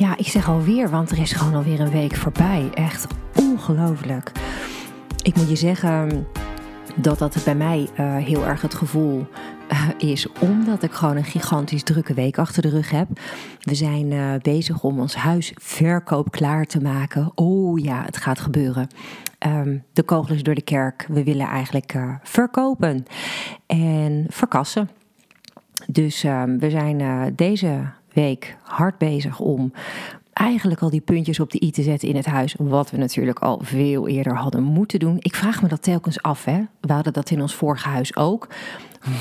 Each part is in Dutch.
ja, ik zeg alweer, want er is gewoon alweer een week voorbij. Echt ongelooflijk. Ik moet je zeggen dat dat bij mij uh, heel erg het gevoel uh, is, omdat ik gewoon een gigantisch drukke week achter de rug heb. We zijn bezig om ons huis verkoop klaar te maken. Oh ja, het gaat gebeuren. Um, de kogel is door de kerk. We willen eigenlijk verkopen en verkassen. Dus um, we zijn deze week hard bezig om eigenlijk al die puntjes op de i te zetten in het huis. Wat we natuurlijk al veel eerder hadden moeten doen. Ik vraag me dat telkens af. Hè? We hadden dat in ons vorige huis ook.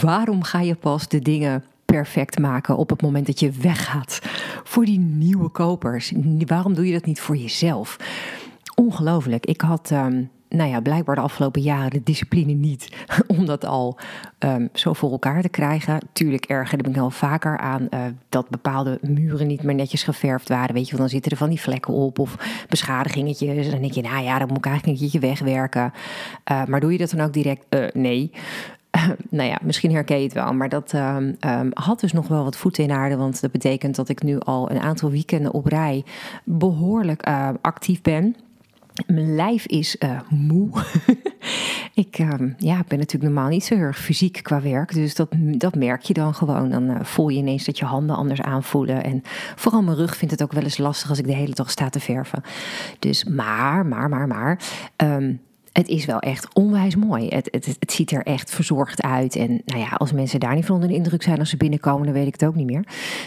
Waarom ga je pas de dingen perfect maken op het moment dat je weggaat voor die nieuwe kopers? Waarom doe je dat niet voor jezelf? Ongelooflijk. Ik had. Um, nou ja, blijkbaar de afgelopen jaren de discipline niet om dat al um, zo voor elkaar te krijgen. Tuurlijk ergerde ik me wel vaker aan uh, dat bepaalde muren niet meer netjes geverfd waren. Weet je, want dan zitten er van die vlekken op of beschadigingetjes. En dan denk je, nou ja, dan moet ik eigenlijk een keertje wegwerken. Uh, maar doe je dat dan ook direct? Uh, nee. nou ja, misschien herken je het wel, maar dat um, um, had dus nog wel wat voeten in aarde. Want dat betekent dat ik nu al een aantal weekenden op rij behoorlijk actief ben. Mijn lijf is uh, moe. ik uh, ja, ben natuurlijk normaal niet zo heel erg fysiek qua werk. Dus dat, dat merk je dan gewoon. Dan uh, voel je ineens dat je handen anders aanvoelen. En vooral mijn rug vindt het ook wel eens lastig als ik de hele dag sta te verven. Dus maar, maar, maar, maar. Um, het is wel echt onwijs mooi. Het, het, het, ziet er echt verzorgd uit. En nou ja, als mensen daar niet van onder de indruk zijn als ze binnenkomen, dan weet ik het ook niet meer.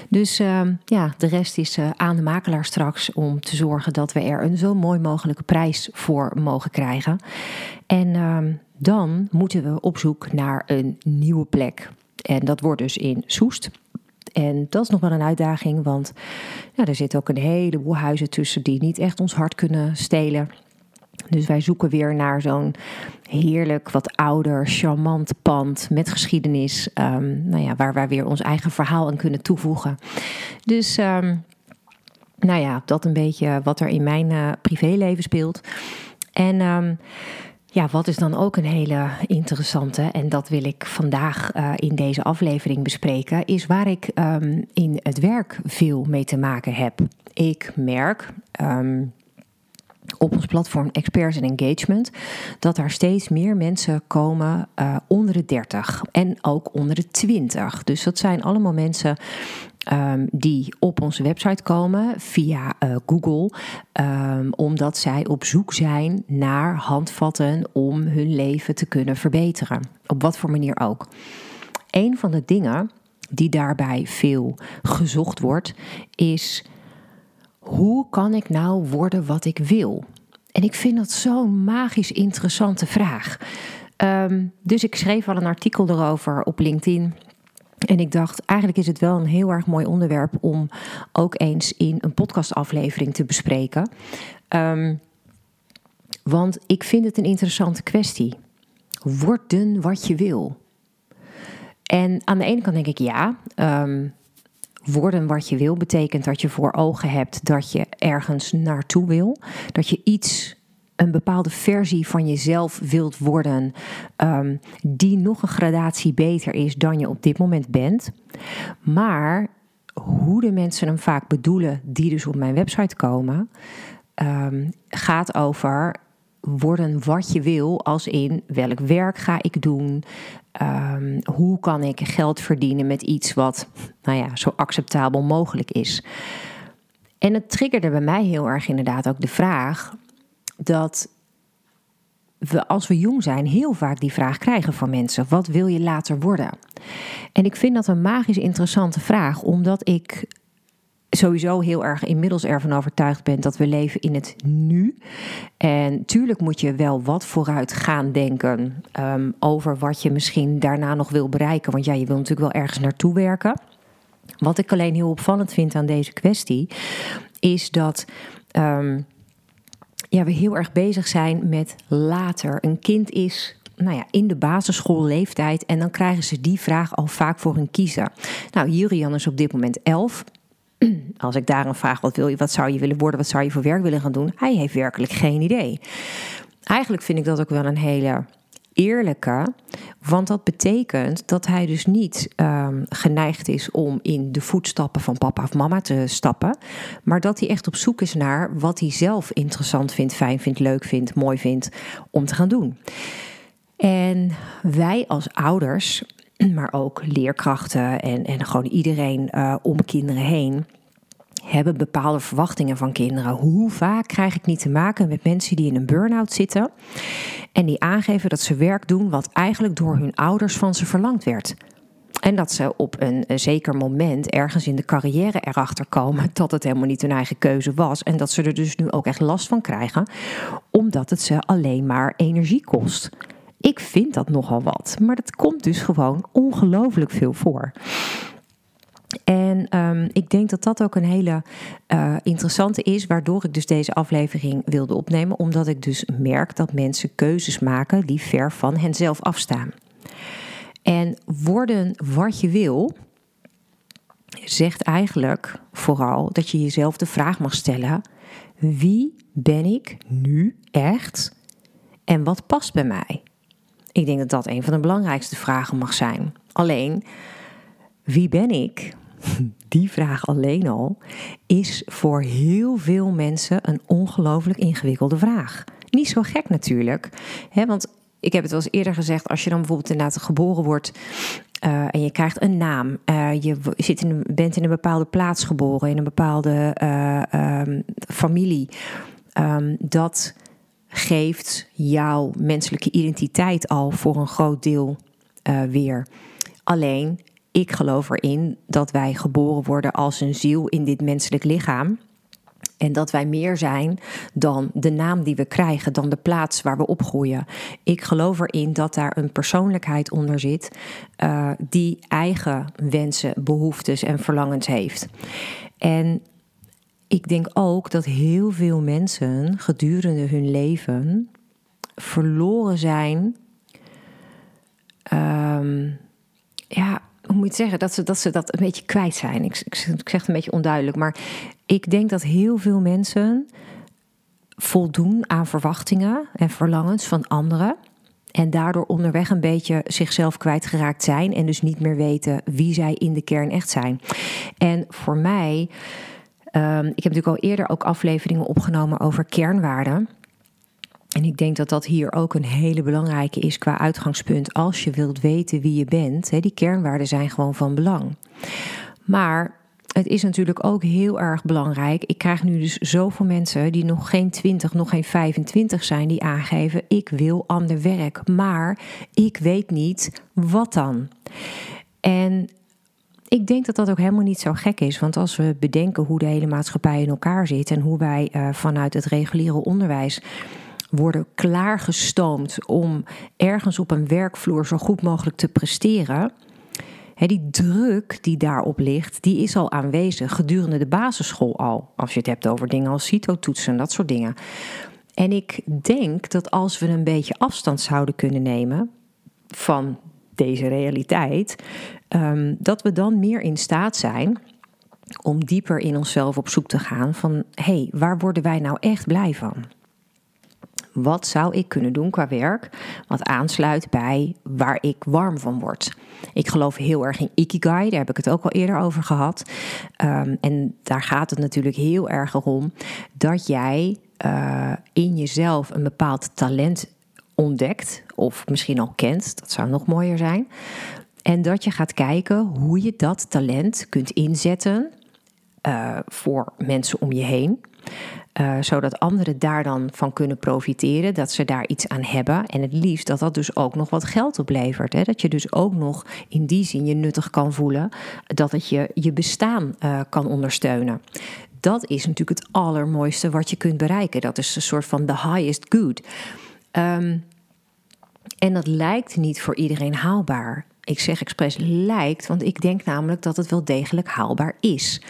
Dus uh, ja, de rest is uh, aan de makelaar straks om te zorgen dat we er een zo mooi mogelijke prijs voor mogen krijgen. En uh, dan moeten we op zoek naar een nieuwe plek. En dat wordt dus in Soest. En dat is nog wel een uitdaging, want ja, er zitten ook een heleboel huizen tussen die niet echt ons hart kunnen stelen. Dus wij zoeken weer naar zo'n heerlijk, wat ouder, charmant pand met geschiedenis. Um, nou ja, waar wij weer ons eigen verhaal aan kunnen toevoegen. Dus. Um, nou ja, dat een beetje wat er in mijn uh, privéleven speelt. En um, ja, wat is dan ook een hele interessante, en dat wil ik vandaag uh, in deze aflevering bespreken, is waar ik in het werk veel mee te maken heb. Ik merk. Op ons platform Experts in Engagement dat er steeds meer mensen komen uh, onder de 30 en ook onder de 20. Dus dat zijn allemaal mensen um, die op onze website komen via uh, Google, um, omdat zij op zoek zijn naar handvatten om hun leven te kunnen verbeteren. Op wat voor manier ook. Een van de dingen die daarbij veel gezocht wordt, is hoe kan ik nou worden wat ik wil? En ik vind dat zo'n magisch interessante vraag. Um, dus ik schreef al een artikel erover op LinkedIn. En ik dacht, eigenlijk is het wel een heel erg mooi onderwerp om ook eens in een podcastaflevering te bespreken. Um, want ik vind het een interessante kwestie. Worden wat je wil. En aan de ene kant denk ik ja. Um, worden wat je wil betekent dat je voor ogen hebt dat je ergens naartoe wil. Dat je iets, een bepaalde versie van jezelf wilt worden, um, die nog een gradatie beter is dan je op dit moment bent. Maar hoe de mensen hem vaak bedoelen, die dus op mijn website komen, um, gaat over worden wat je wil, als in welk werk ga ik doen, um, hoe kan ik geld verdienen met iets wat, nou ja, zo acceptabel mogelijk is. En het triggerde bij mij heel erg inderdaad ook de vraag dat we als we jong zijn heel vaak die vraag krijgen van mensen: wat wil je later worden? En ik vind dat een magisch interessante vraag, omdat ik sowieso heel erg inmiddels ervan overtuigd ben dat we leven in het nu. En tuurlijk moet je wel wat vooruit gaan denken um, over wat je misschien daarna nog wil bereiken. Want ja, je wil natuurlijk wel ergens naartoe werken. Wat ik alleen heel opvallend vind aan deze kwestie, is dat ehm, ja, we heel erg bezig zijn met later. Een kind is nou ja, in de basisschoolleeftijd en dan krijgen ze die vraag al vaak voor hun kiezen. Nou, Jurian is op dit moment 11. Als ik daar een vraag, wat wil je, wat zou je willen worden, wat zou je voor werk willen gaan doen? Hij heeft werkelijk geen idee. Eigenlijk vind ik dat ook wel een hele eerlijke. Want dat betekent dat hij dus niet um, geneigd is om in de voetstappen van papa of mama te stappen. Maar dat hij echt op zoek is naar wat hij zelf interessant vindt, fijn vindt, leuk vindt, mooi vindt om te gaan doen. En wij als ouders, maar ook leerkrachten en, en gewoon iedereen uh, om kinderen heen hebben bepaalde verwachtingen van kinderen. Hoe vaak krijg ik niet te maken met mensen die in een burn-out zitten en die aangeven dat ze werk doen wat eigenlijk door hun ouders van ze verlangd werd? En dat ze op een, zeker moment ergens in de carrière erachter komen dat het helemaal niet hun eigen keuze was. En dat ze er dus nu ook echt last van krijgen, omdat het ze alleen maar energie kost. Ik vind dat nogal wat, maar dat komt dus gewoon ongelooflijk veel voor. En um, ik denk dat dat ook een hele uh, interessante is, waardoor ik dus deze aflevering wilde opnemen, omdat ik dus merk dat mensen keuzes maken die ver van henzelf afstaan. En worden wat je wil, zegt eigenlijk vooral dat je jezelf de vraag mag stellen: wie ben ik nu echt en wat past bij mij? Ik denk dat dat een van de belangrijkste vragen mag zijn. Alleen, wie ben ik? Die vraag alleen al is voor heel veel mensen een ongelooflijk ingewikkelde vraag. Niet zo gek natuurlijk, hè, want ik heb het wel eens eerder gezegd, als je dan bijvoorbeeld inderdaad geboren wordt uh, en je krijgt een naam, uh, je zit in, bent in een bepaalde plaats geboren, in een bepaalde uh, um, familie, um, dat geeft jouw menselijke identiteit al voor een groot deel weer. Alleen ik geloof erin dat wij geboren worden als een ziel in dit menselijk lichaam. En dat wij meer zijn dan de naam die we krijgen, dan de plaats waar we opgroeien. Ik geloof erin dat daar een persoonlijkheid onder zit uh, die eigen wensen, behoeftes en verlangens heeft. En ik denk ook dat heel veel mensen gedurende hun leven verloren zijn. Um, ja, hoe moet je het zeggen, dat ze, dat ze dat een beetje kwijt zijn. Ik, ik, ik zeg het een beetje onduidelijk, maar ik denk dat heel veel mensen voldoen aan verwachtingen en verlangens van anderen. En daardoor onderweg een beetje zichzelf kwijtgeraakt zijn. En dus niet meer weten wie zij in de kern echt zijn. En voor mij, um, ik heb natuurlijk al eerder ook afleveringen opgenomen over kernwaarden. En ik denk dat dat hier ook een hele belangrijke is qua uitgangspunt. Als je wilt weten wie je bent, die kernwaarden zijn gewoon van belang. Maar het is natuurlijk ook heel erg belangrijk. Ik krijg nu dus zoveel mensen die nog geen 20, nog geen 25 zijn, die aangeven: ik wil ander werk, maar ik weet niet wat dan. En ik denk dat dat ook helemaal niet zo gek is. Want als we bedenken hoe de hele maatschappij in elkaar zit en hoe wij uh, vanuit het reguliere onderwijs worden klaargestoomd om ergens op een werkvloer zo goed mogelijk te presteren. die druk die daarop ligt, die is al aanwezig gedurende de basisschool al. Als je het hebt over dingen als CITO-toetsen en dat soort dingen. En ik denk dat als we een beetje afstand zouden kunnen nemen van deze realiteit, um, dat we dan meer in staat zijn om dieper in onszelf op zoek te gaan van hey, waar worden wij nou echt blij van? Wat zou ik kunnen doen qua werk wat aansluit bij waar ik warm van word? Ik geloof heel erg in Ikigai, daar heb ik het ook al eerder over gehad. Um, en daar gaat het natuurlijk heel erg om dat jij uh, in jezelf een bepaald talent ontdekt, of misschien al kent, dat zou nog mooier zijn. En dat je gaat kijken hoe je dat talent kunt inzetten uh, voor mensen om je heen. Uh, zodat anderen daar dan van kunnen profiteren, dat ze daar iets aan hebben. En het liefst dat dat dus ook nog wat geld oplevert. Hè? Dat je dus ook nog in die zin je nuttig kan voelen, dat het je je bestaan uh, kan ondersteunen. Dat is natuurlijk het allermooiste wat je kunt bereiken. Dat is een soort van the highest good. Um, en dat lijkt niet voor iedereen haalbaar. Ik zeg expres lijkt, want ik denk namelijk dat het wel degelijk haalbaar is.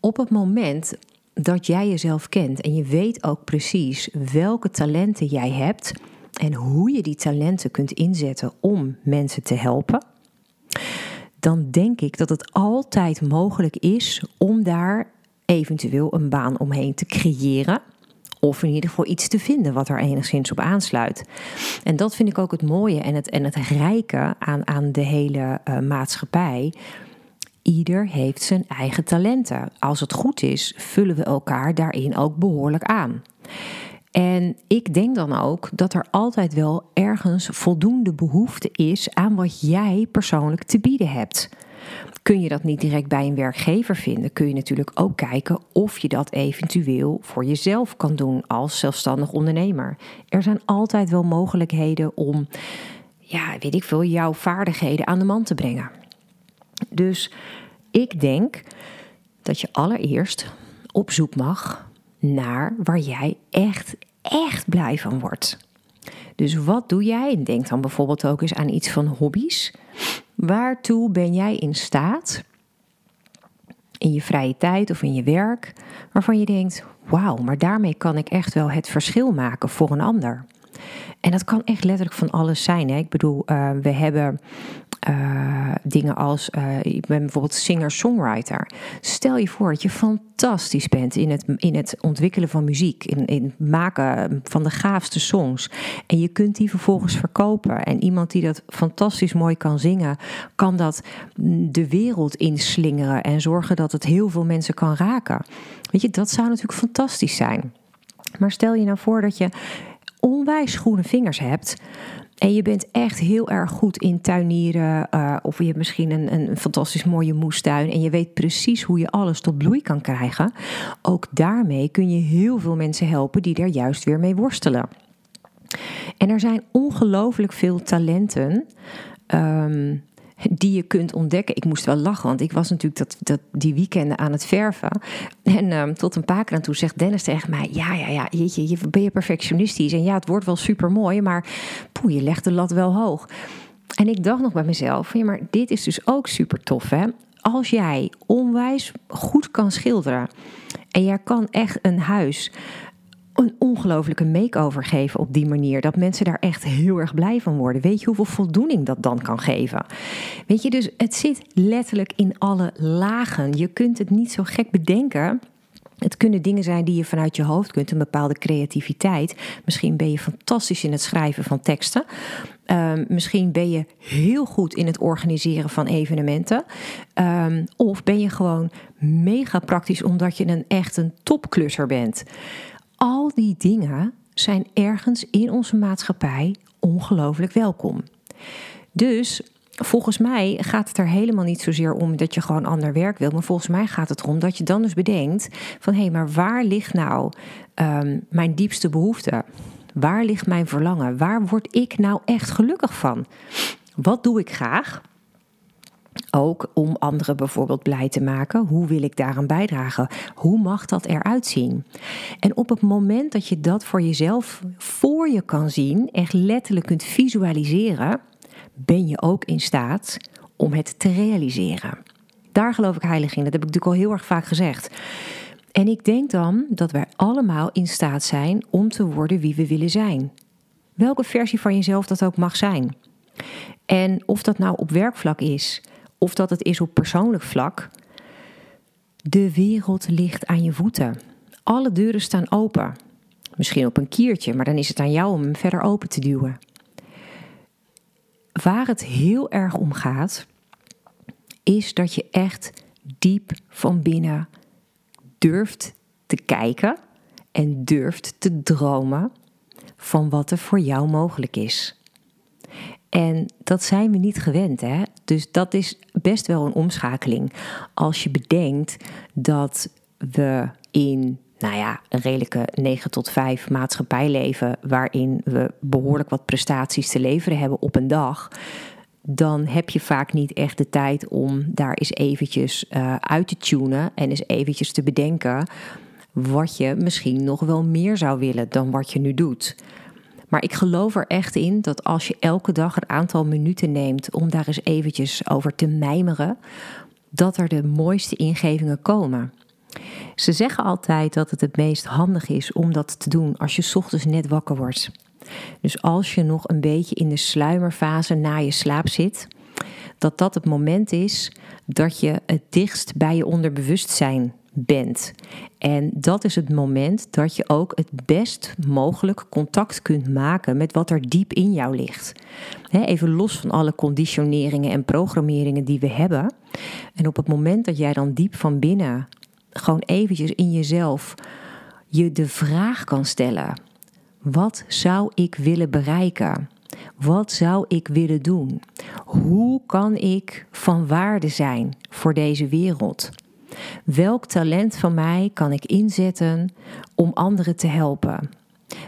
Op het moment dat jij jezelf kent en je weet ook precies welke talenten jij hebt en hoe je die talenten kunt inzetten om mensen te helpen, dan denk ik dat het altijd mogelijk is om daar eventueel een baan omheen te creëren. Of in ieder geval iets te vinden wat er enigszins op aansluit. En dat vind ik ook het mooie en het, en het rijke aan, aan de hele uh, maatschappij. Ieder heeft zijn eigen talenten. Als het goed is, vullen we elkaar daarin ook behoorlijk aan. En ik denk dan ook dat er altijd wel ergens voldoende behoefte is aan wat jij persoonlijk te bieden hebt. Kun je dat niet direct bij een werkgever vinden, kun je natuurlijk ook kijken of je dat eventueel voor jezelf kan doen als zelfstandig ondernemer. Er zijn altijd wel mogelijkheden om, ja, weet ik veel, jouw vaardigheden aan de man te brengen. Dus ik denk dat je allereerst op zoek mag naar waar jij echt, echt blij van wordt. Dus wat doe jij? En denk dan bijvoorbeeld ook eens aan iets van hobby's. Waartoe ben jij in staat in je vrije tijd of in je werk waarvan je denkt: wauw, maar daarmee kan ik echt wel het verschil maken voor een ander. En dat kan echt letterlijk van alles zijn. Hè? Ik bedoel, uh, we hebben uh, dingen als, uh, ik ben bijvoorbeeld singer-songwriter. Stel je voor dat je fantastisch bent in het, in het ontwikkelen van muziek, in, in het maken van de gaafste songs. En je kunt die vervolgens verkopen. En iemand die dat fantastisch mooi kan zingen, kan dat de wereld inslingeren en zorgen dat het heel veel mensen kan raken. Weet je, dat zou natuurlijk fantastisch zijn. Maar stel je nou voor dat je onwijs groene vingers hebt. En je bent echt heel erg goed in tuinieren. Uh, of je hebt misschien een, een fantastisch mooie moestuin. En je weet precies hoe je alles tot bloei kan krijgen. Ook daarmee kun je heel veel mensen helpen die er juist weer mee worstelen. En er zijn ongelooflijk veel talenten. Um, die je kunt ontdekken. Ik moest wel lachen, want ik was natuurlijk dat, dat, die weekenden aan het verven. En um, tot een paar keer aan toe zegt Dennis tegen mij: Ja, ja, ja, jeetje, je ben je perfectionistisch. En ja, het wordt wel super mooi, maar poeh, je legt de lat wel hoog. En ik dacht nog bij mezelf: Ja, maar dit is dus ook super tof, hè? Als jij onwijs goed kan schilderen en jij kan echt een huis een ongelofelijke make-over geven op die manier. Dat mensen daar echt heel erg blij van worden. Weet je hoeveel voldoening dat dan kan geven? Weet je, dus het zit letterlijk in alle lagen. Je kunt het niet zo gek bedenken. Het kunnen dingen zijn die je vanuit je hoofd kunt, een bepaalde creativiteit. Misschien ben je fantastisch in het schrijven van teksten. Um, misschien ben je heel goed in het organiseren van evenementen. Um, of ben je gewoon mega praktisch omdat je een echt een topklusser bent al die dingen zijn ergens in onze maatschappij ongelooflijk welkom. Dus volgens mij gaat het er helemaal niet zozeer om dat je gewoon ander werk wil. Maar volgens mij gaat het erom dat je dan dus bedenkt van hé, hey, maar waar ligt nou um, mijn diepste behoefte? Waar ligt mijn verlangen? Waar word ik nou echt gelukkig van? Wat doe ik graag? Ook om anderen bijvoorbeeld blij te maken. Hoe wil ik daaraan bijdragen? Hoe mag dat eruit zien? En op het moment dat je dat voor jezelf voor je kan zien, echt letterlijk kunt visualiseren, ben je ook in staat om het te realiseren. Daar geloof ik heilig in. Dat heb ik natuurlijk al heel erg vaak gezegd. En ik denk dan dat wij allemaal in staat zijn om te worden wie we willen zijn. Welke versie van jezelf dat ook mag zijn. En of dat nou op werkvlak is, of dat het is op persoonlijk vlak. De wereld ligt aan je voeten. Alle deuren staan open. Misschien op een kiertje, maar dan is het aan jou om hem verder open te duwen. Waar het heel erg om gaat, is dat je echt diep van binnen durft te kijken en durft te dromen van wat er voor jou mogelijk is. En dat zijn we niet gewend, hè? Dus dat is best wel een omschakeling. Als je bedenkt dat we in nou ja, een redelijke 9 tot 5 maatschappij leven, waarin we behoorlijk wat prestaties te leveren hebben op een dag, dan heb je vaak niet echt de tijd om daar eens eventjes uh, uit te tunen en eens eventjes te bedenken wat je misschien nog wel meer zou willen dan wat je nu doet. Maar ik geloof er echt in dat als je elke dag een aantal minuten neemt om daar eens eventjes over te mijmeren, dat er de mooiste ingevingen komen. Ze zeggen altijd dat het het meest handig is om dat te doen als je ochtends net wakker wordt. Dus als je nog een beetje in de sluimerfase na je slaap zit, dat dat het moment is dat je het dichtst bij je onderbewustzijn bent. En dat is het moment dat je ook het best mogelijk contact kunt maken met wat er diep in jou ligt. Even los van alle conditioneringen en programmeringen die we hebben. En op het moment dat jij dan diep van binnen gewoon eventjes in jezelf je de vraag kan stellen: wat zou ik willen bereiken? Wat zou ik willen doen? Hoe kan ik van waarde zijn voor deze wereld? Welk talent van mij kan ik inzetten om anderen te helpen?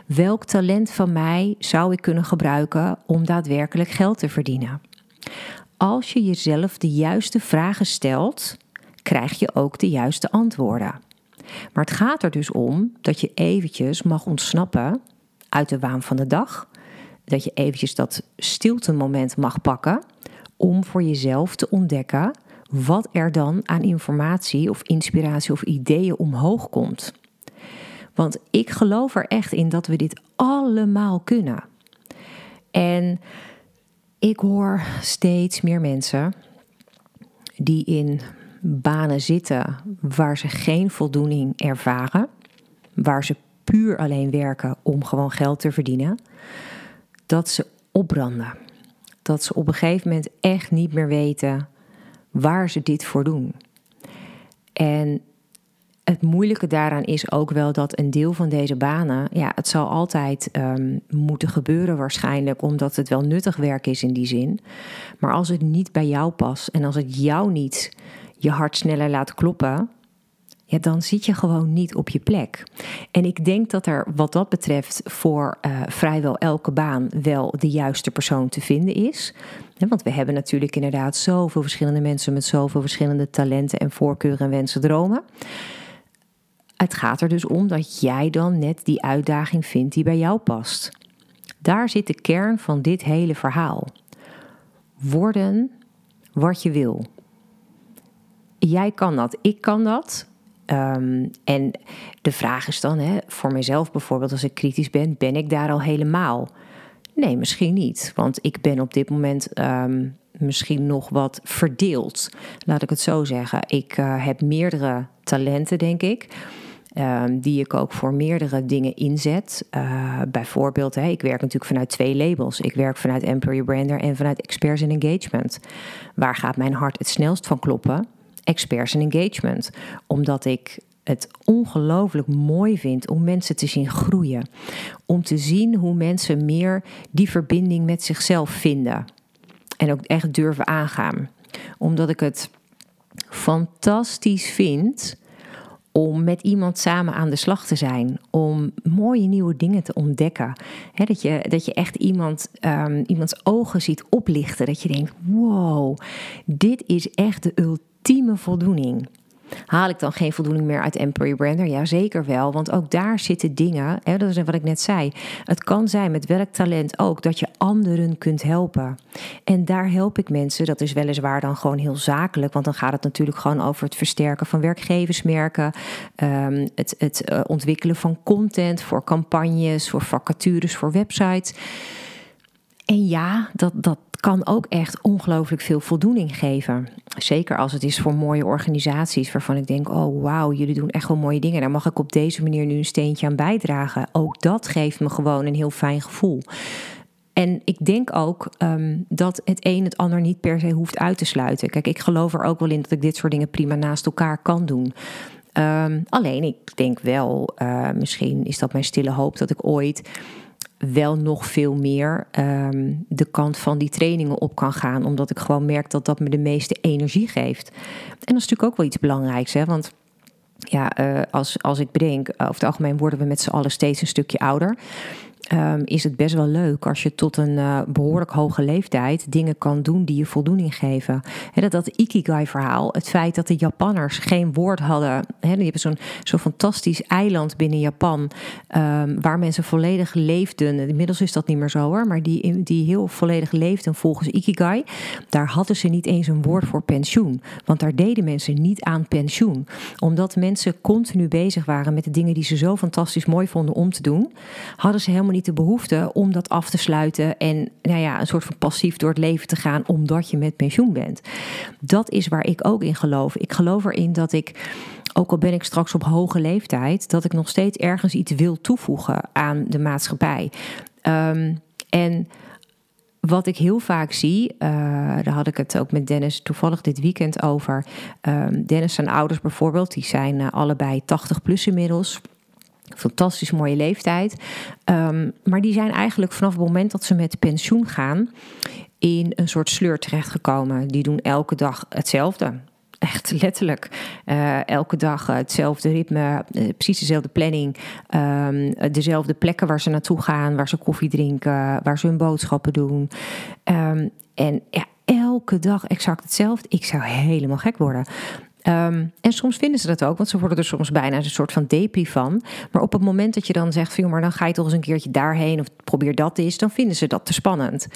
Welk talent van mij zou ik kunnen gebruiken om daadwerkelijk geld te verdienen? Als je jezelf de juiste vragen stelt, krijg je ook de juiste antwoorden. Maar het gaat er dus om dat je eventjes mag ontsnappen uit de waan van de dag. Dat je eventjes dat stilte moment mag pakken om voor jezelf te ontdekken wat er dan aan informatie of inspiratie of ideeën omhoog komt. Want ik geloof er echt in dat we dit allemaal kunnen. En ik hoor steeds meer mensen die in banen zitten waar ze geen voldoening ervaren, waar ze puur alleen werken om gewoon geld te verdienen, dat ze opbranden. Dat ze op een gegeven moment echt niet meer weten waar ze dit voor doen. En het moeilijke daaraan is ook wel dat een deel van deze banen, ja, het zal altijd um, moeten gebeuren waarschijnlijk, omdat het wel nuttig werk is in die zin. Maar als het niet bij jou past en als het jou niet je hart sneller laat kloppen, ja, dan zit je gewoon niet op je plek. En ik denk dat er wat dat betreft voor uh, vrijwel elke baan wel de juiste persoon te vinden is. Want we hebben natuurlijk inderdaad zoveel verschillende mensen met zoveel verschillende talenten en voorkeuren en wensen, dromen. Het gaat er dus om dat jij dan net die uitdaging vindt die bij jou past. Daar zit de kern van dit hele verhaal. Worden wat je wil. Jij kan dat, ik kan dat. Um, en de vraag is dan, hè, voor mezelf bijvoorbeeld, als ik kritisch ben, ben ik daar al helemaal? Nee, misschien niet. Want ik ben op dit moment um, misschien nog wat verdeeld. Laat ik het zo zeggen. Ik uh, heb meerdere talenten, denk ik. Um, die ik ook voor meerdere dingen inzet. Uh, bijvoorbeeld, ik werk natuurlijk vanuit twee labels. Ik werk vanuit Employer Brander en vanuit Experts in Engagement. Waar gaat mijn hart het snelst van kloppen? Experts in Engagement. Omdat ik het ongelooflijk mooi vind om mensen te zien groeien. Om te zien hoe mensen meer die verbinding met zichzelf vinden. En ook echt durven aangaan. Omdat ik het fantastisch vind om met iemand samen aan de slag te zijn. Om mooie nieuwe dingen te ontdekken. dat, je, dat je echt iemand, um, iemands ogen ziet oplichten. Dat je denkt: wow, dit is echt de ultieme voldoening. Haal ik dan geen voldoening meer uit Employee Brander? Ja, zeker wel. Want ook daar zitten dingen, hè, dat is wat ik net zei. Het kan zijn met welk talent ook dat je anderen kunt helpen. En daar help ik mensen. Dat is weliswaar dan gewoon heel zakelijk. Want dan gaat het natuurlijk gewoon over het versterken van werkgeversmerken. Um, het, het uh, ontwikkelen van content voor campagnes, voor vacatures, voor websites. En ja, dat, dat kan ook echt ongelooflijk veel voldoening geven. Zeker als het is voor mooie organisaties waarvan ik denk: oh wauw, jullie doen echt wel mooie dingen. Daar mag ik op deze manier nu een steentje aan bijdragen. Ook dat geeft me gewoon een heel fijn gevoel. En ik denk ook um, dat het een het ander niet per se hoeft uit te sluiten. Kijk, ik geloof er ook wel in dat ik dit soort dingen prima naast elkaar kan doen. Um, alleen ik denk wel, uh, misschien is dat mijn stille hoop dat ik ooit wel nog veel meer um, de kant van die trainingen op kan gaan. Omdat ik gewoon merk dat dat me de meeste energie geeft. En dat is natuurlijk ook wel iets belangrijks, hè? Want ja, uh, als, als ik bedenk, over het algemeen worden we met z'n allen steeds een stukje ouder. Ehm, is het best wel leuk als je tot een eh, behoorlijk hoge leeftijd dingen kan doen die je voldoening geven. Dat, dat Ikigai-verhaal, het feit dat de Japanners geen woord hadden. He, die hebben zo'n zo'n fantastisch eiland binnen Japan, um, waar mensen volledig leefden. Inmiddels is dat niet meer zo hoor, maar die, die heel volledig leefden volgens Ikigai. Daar hadden ze niet eens een woord voor pensioen. Want daar deden mensen niet aan pensioen. Omdat mensen continu bezig waren met de dingen die ze zo fantastisch mooi vonden om te doen, hadden ze helemaal niet de behoefte om dat af te sluiten en nou ja, een soort van passief door het leven te gaan omdat je met pensioen bent. Dat is waar ik ook in geloof. Ik geloof erin dat ik ook al ben ik straks op hoge leeftijd, dat ik nog steeds ergens iets wil toevoegen aan de maatschappij. Um, en wat ik heel vaak zie, uh, daar had ik het ook met Dennis toevallig dit weekend over. Um, Dennis zijn ouders bijvoorbeeld, die zijn uh, allebei 80 plus inmiddels. Fantastisch mooie leeftijd. Um, maar die zijn eigenlijk vanaf het moment dat ze met pensioen gaan in een soort sleur terechtgekomen. Die doen elke dag hetzelfde echt letterlijk uh, elke dag hetzelfde ritme, uh, precies dezelfde planning, um, dezelfde plekken waar ze naartoe gaan, waar ze koffie drinken, waar ze hun boodschappen doen. Um, en ja, elke dag exact hetzelfde. Ik zou helemaal gek worden. Um, en soms vinden ze dat ook, want ze worden er soms bijna een soort van depri van. Maar op het moment dat je dan zegt, maar dan ga je toch eens een keertje daarheen of probeer dat eens, dan vinden ze dat te spannend.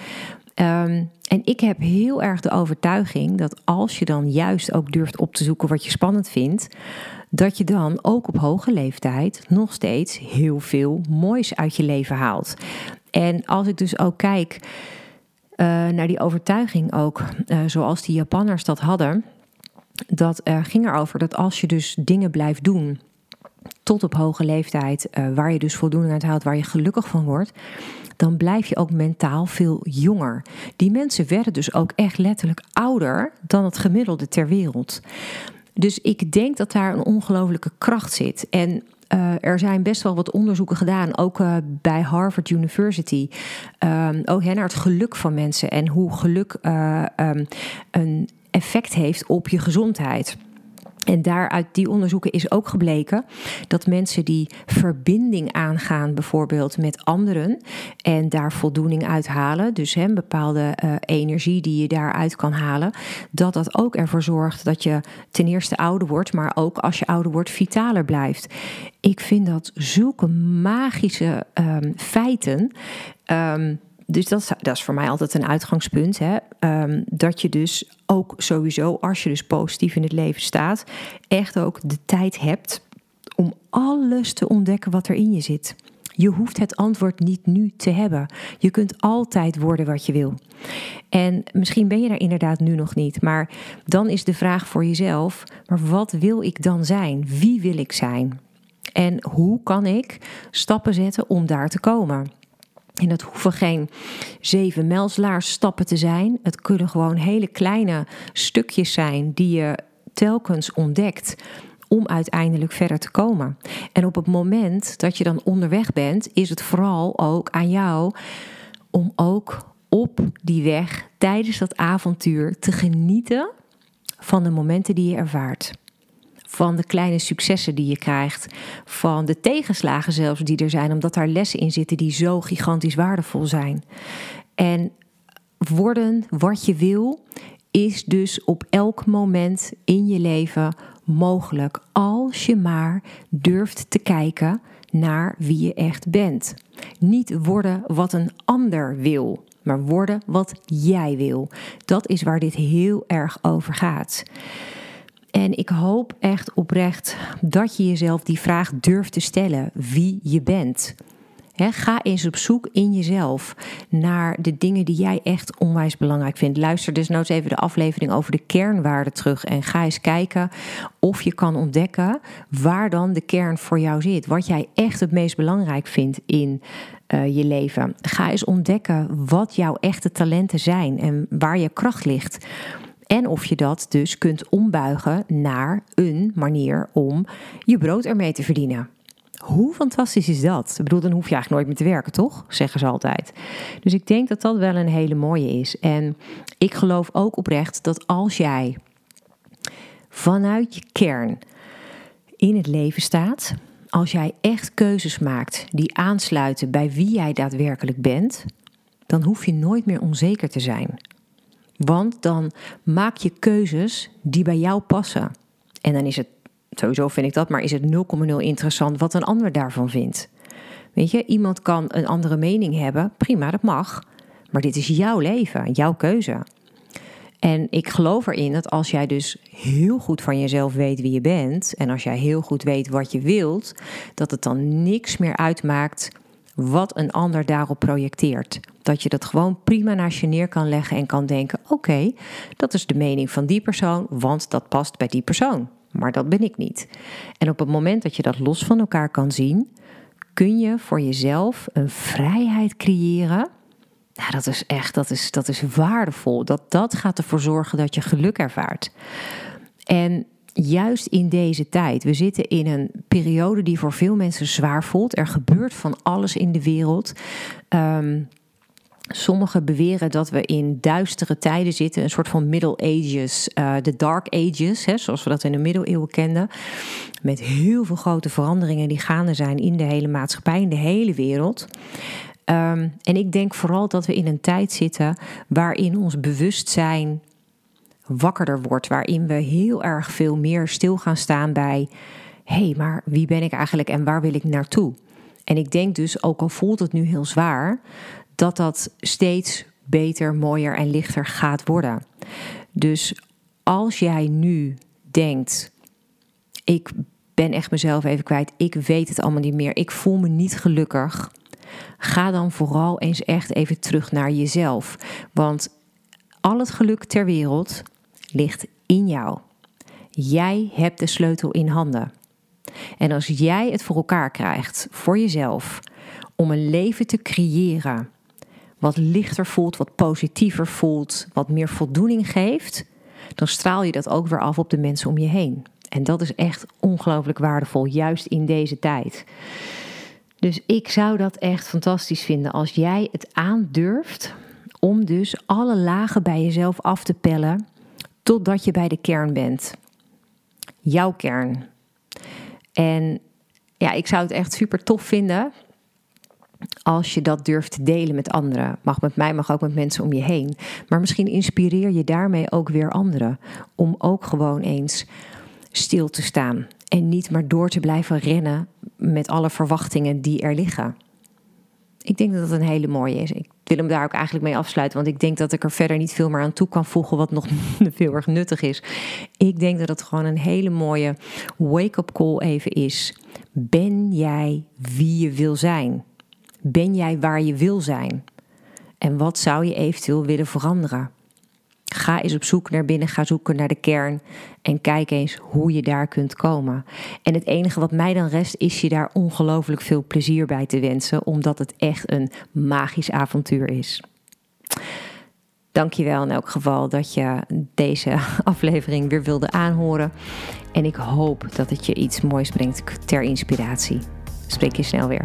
Um, en ik heb heel erg de overtuiging dat als je dan juist ook durft op te zoeken wat je spannend vindt, dat je dan ook op hoge leeftijd nog steeds heel veel moois uit je leven haalt. En als ik dus ook kijk uh, naar die overtuiging ook, uh, zoals die Japanners dat hadden, dat uh, ging erover dat als je dus dingen blijft doen tot op hoge leeftijd, uh, waar je dus voldoening uit haalt, waar je gelukkig van wordt, dan blijf je ook mentaal veel jonger. Die mensen werden dus ook echt letterlijk ouder dan het gemiddelde ter wereld. Dus ik denk dat daar een ongelofelijke kracht zit. En uh, er zijn best wel wat onderzoeken gedaan, ook uh, bij Harvard University. Um, ook hè, naar het geluk van mensen en hoe geluk uh, um, een effect heeft op je gezondheid. En daaruit die onderzoeken is ook gebleken dat mensen die verbinding aangaan, bijvoorbeeld met anderen, en daar voldoening uit halen, dus bepaalde uh, energie die je daaruit kan halen, dat dat ook ervoor zorgt dat je ten eerste ouder wordt, maar ook als je ouder wordt, vitaler blijft. Ik vind dat zulke magische um, feiten. Um, dus dat is, voor mij altijd een uitgangspunt. Hè? Um, dat je dus ook sowieso, als je dus positief in het leven staat, echt ook de tijd hebt om alles te ontdekken wat er in je zit. Je hoeft het antwoord niet nu te hebben. Je kunt altijd worden wat je wil. En misschien ben je daar inderdaad nu nog niet, maar dan is de vraag voor jezelf: maar wat wil ik dan zijn? Wie wil ik zijn? En hoe kan ik stappen zetten om daar te komen? En dat hoeven geen zeven mijlslaars stappen te zijn. Het kunnen gewoon hele kleine stukjes zijn die je telkens ontdekt om uiteindelijk verder te komen. En op het moment dat je dan onderweg bent, is het vooral ook aan jou om ook op die weg tijdens dat avontuur te genieten van de momenten die je ervaart van de kleine successen die je krijgt, van de tegenslagen zelfs die er zijn, omdat daar lessen in zitten die zo gigantisch waardevol zijn. En worden wat je wil is dus op elk moment in je leven mogelijk als je maar durft te kijken naar wie je echt bent. Niet worden wat een ander wil, maar worden wat jij wil. Dat is waar dit heel erg over gaat. En ik hoop echt oprecht dat je jezelf die vraag durft te stellen: wie je bent. ga eens op zoek in jezelf naar de dingen die jij echt onwijs belangrijk vindt. Luister dus eens even de aflevering over de kernwaarden terug en ga eens kijken of je kan ontdekken waar dan de kern voor jou zit. Wat jij echt het meest belangrijk vindt in uh, je leven. Ga eens ontdekken wat jouw echte talenten zijn en waar je kracht ligt. En of je dat dus kunt ombuigen naar een manier om je brood ermee te verdienen. Hoe fantastisch is dat? Ik bedoel, dan hoef je eigenlijk nooit meer te werken, toch? Zeggen ze altijd. Dus ik denk dat dat wel een hele mooie is. En ik geloof ook oprecht dat als jij vanuit je kern in het leven staat, als jij echt keuzes maakt die aansluiten bij wie jij daadwerkelijk bent, dan hoef je nooit meer onzeker te zijn. Want dan maak je keuzes die bij jou passen. En dan is het, sowieso vind ik dat, maar is het 0,0 interessant wat een ander daarvan vindt. Weet je, iemand kan een andere mening hebben, prima, dat mag. Maar dit is jouw leven, jouw keuze. En ik geloof erin dat als jij dus heel goed van jezelf weet wie je bent en als jij heel goed weet wat je wilt, dat het dan niks meer uitmaakt wat een ander daarop projecteert. Dat je dat gewoon prima naast je neer kan leggen en kan denken: oké, dat is de mening van die persoon, want dat past bij die persoon. Maar dat ben ik niet. En op het moment dat je dat los van elkaar kan zien, kun je voor jezelf een vrijheid creëren nou, dat is echt, dat is, dat is waardevol. Dat, dat gaat ervoor zorgen dat je geluk ervaart. En juist in deze tijd, we zitten in een periode die voor veel mensen zwaar voelt. Er gebeurt van alles in de wereld. Um, Sommigen beweren dat we in duistere tijden zitten, een soort van Middle Ages, uh, de Dark Ages, hè, zoals we dat in de middeleeuwen kenden. Met heel veel grote veranderingen die gaande zijn in de hele maatschappij, in de hele wereld. Ehm, en ik denk vooral dat we in een tijd zitten waarin ons bewustzijn wakkerder wordt, waarin we heel erg veel meer stil gaan staan bij: hé, hey, maar wie ben ik eigenlijk en waar wil ik naartoe? En ik denk dus, ook al voelt het nu heel zwaar, dat dat steeds beter, mooier en lichter gaat worden. Dus als jij nu denkt: ik ben echt mezelf even kwijt, ik weet het allemaal niet meer, ik voel me niet gelukkig. Ga dan vooral eens echt even terug naar jezelf. Want al het geluk ter wereld ligt in jou. Jij hebt de sleutel in handen. En als jij het voor elkaar krijgt, voor jezelf, om een leven te creëren wat lichter voelt, wat positiever voelt, wat meer voldoening geeft, dan straal je dat ook weer af op de mensen om je heen. En dat is echt ongelooflijk waardevol, juist in deze tijd. Dus ik zou dat echt fantastisch vinden als jij het aandurft om dus alle lagen bij jezelf af te pellen totdat je bij de kern bent. Jouw kern. En ja, ik zou het echt super tof vinden als je dat durft te delen met anderen. Mag met mij, mag ook met mensen om je heen. Maar misschien inspireer je daarmee ook weer anderen om ook gewoon eens stil te staan en niet maar door te blijven rennen met alle verwachtingen die er liggen. Ik denk dat dat een hele mooie is. Ik wil hem daar ook eigenlijk mee afsluiten, want ik denk dat ik er verder niet veel meer aan toe kan voegen wat nog veel erg nuttig is. Ik denk dat het gewoon een hele mooie wake-up call even is. Ben jij wie je wil zijn? Ben jij waar je wil zijn? En wat zou je eventueel willen veranderen? Ga eens op zoek naar binnen, ga zoeken naar de kern en kijk eens hoe je daar kunt komen. En het enige wat mij dan rest is je daar ongelooflijk veel plezier bij te wensen, omdat het echt een magisch avontuur is. Dankjewel in elk geval dat je deze aflevering weer wilde aanhoren. En ik hoop dat het je iets moois brengt ter inspiratie. Spreek je snel weer.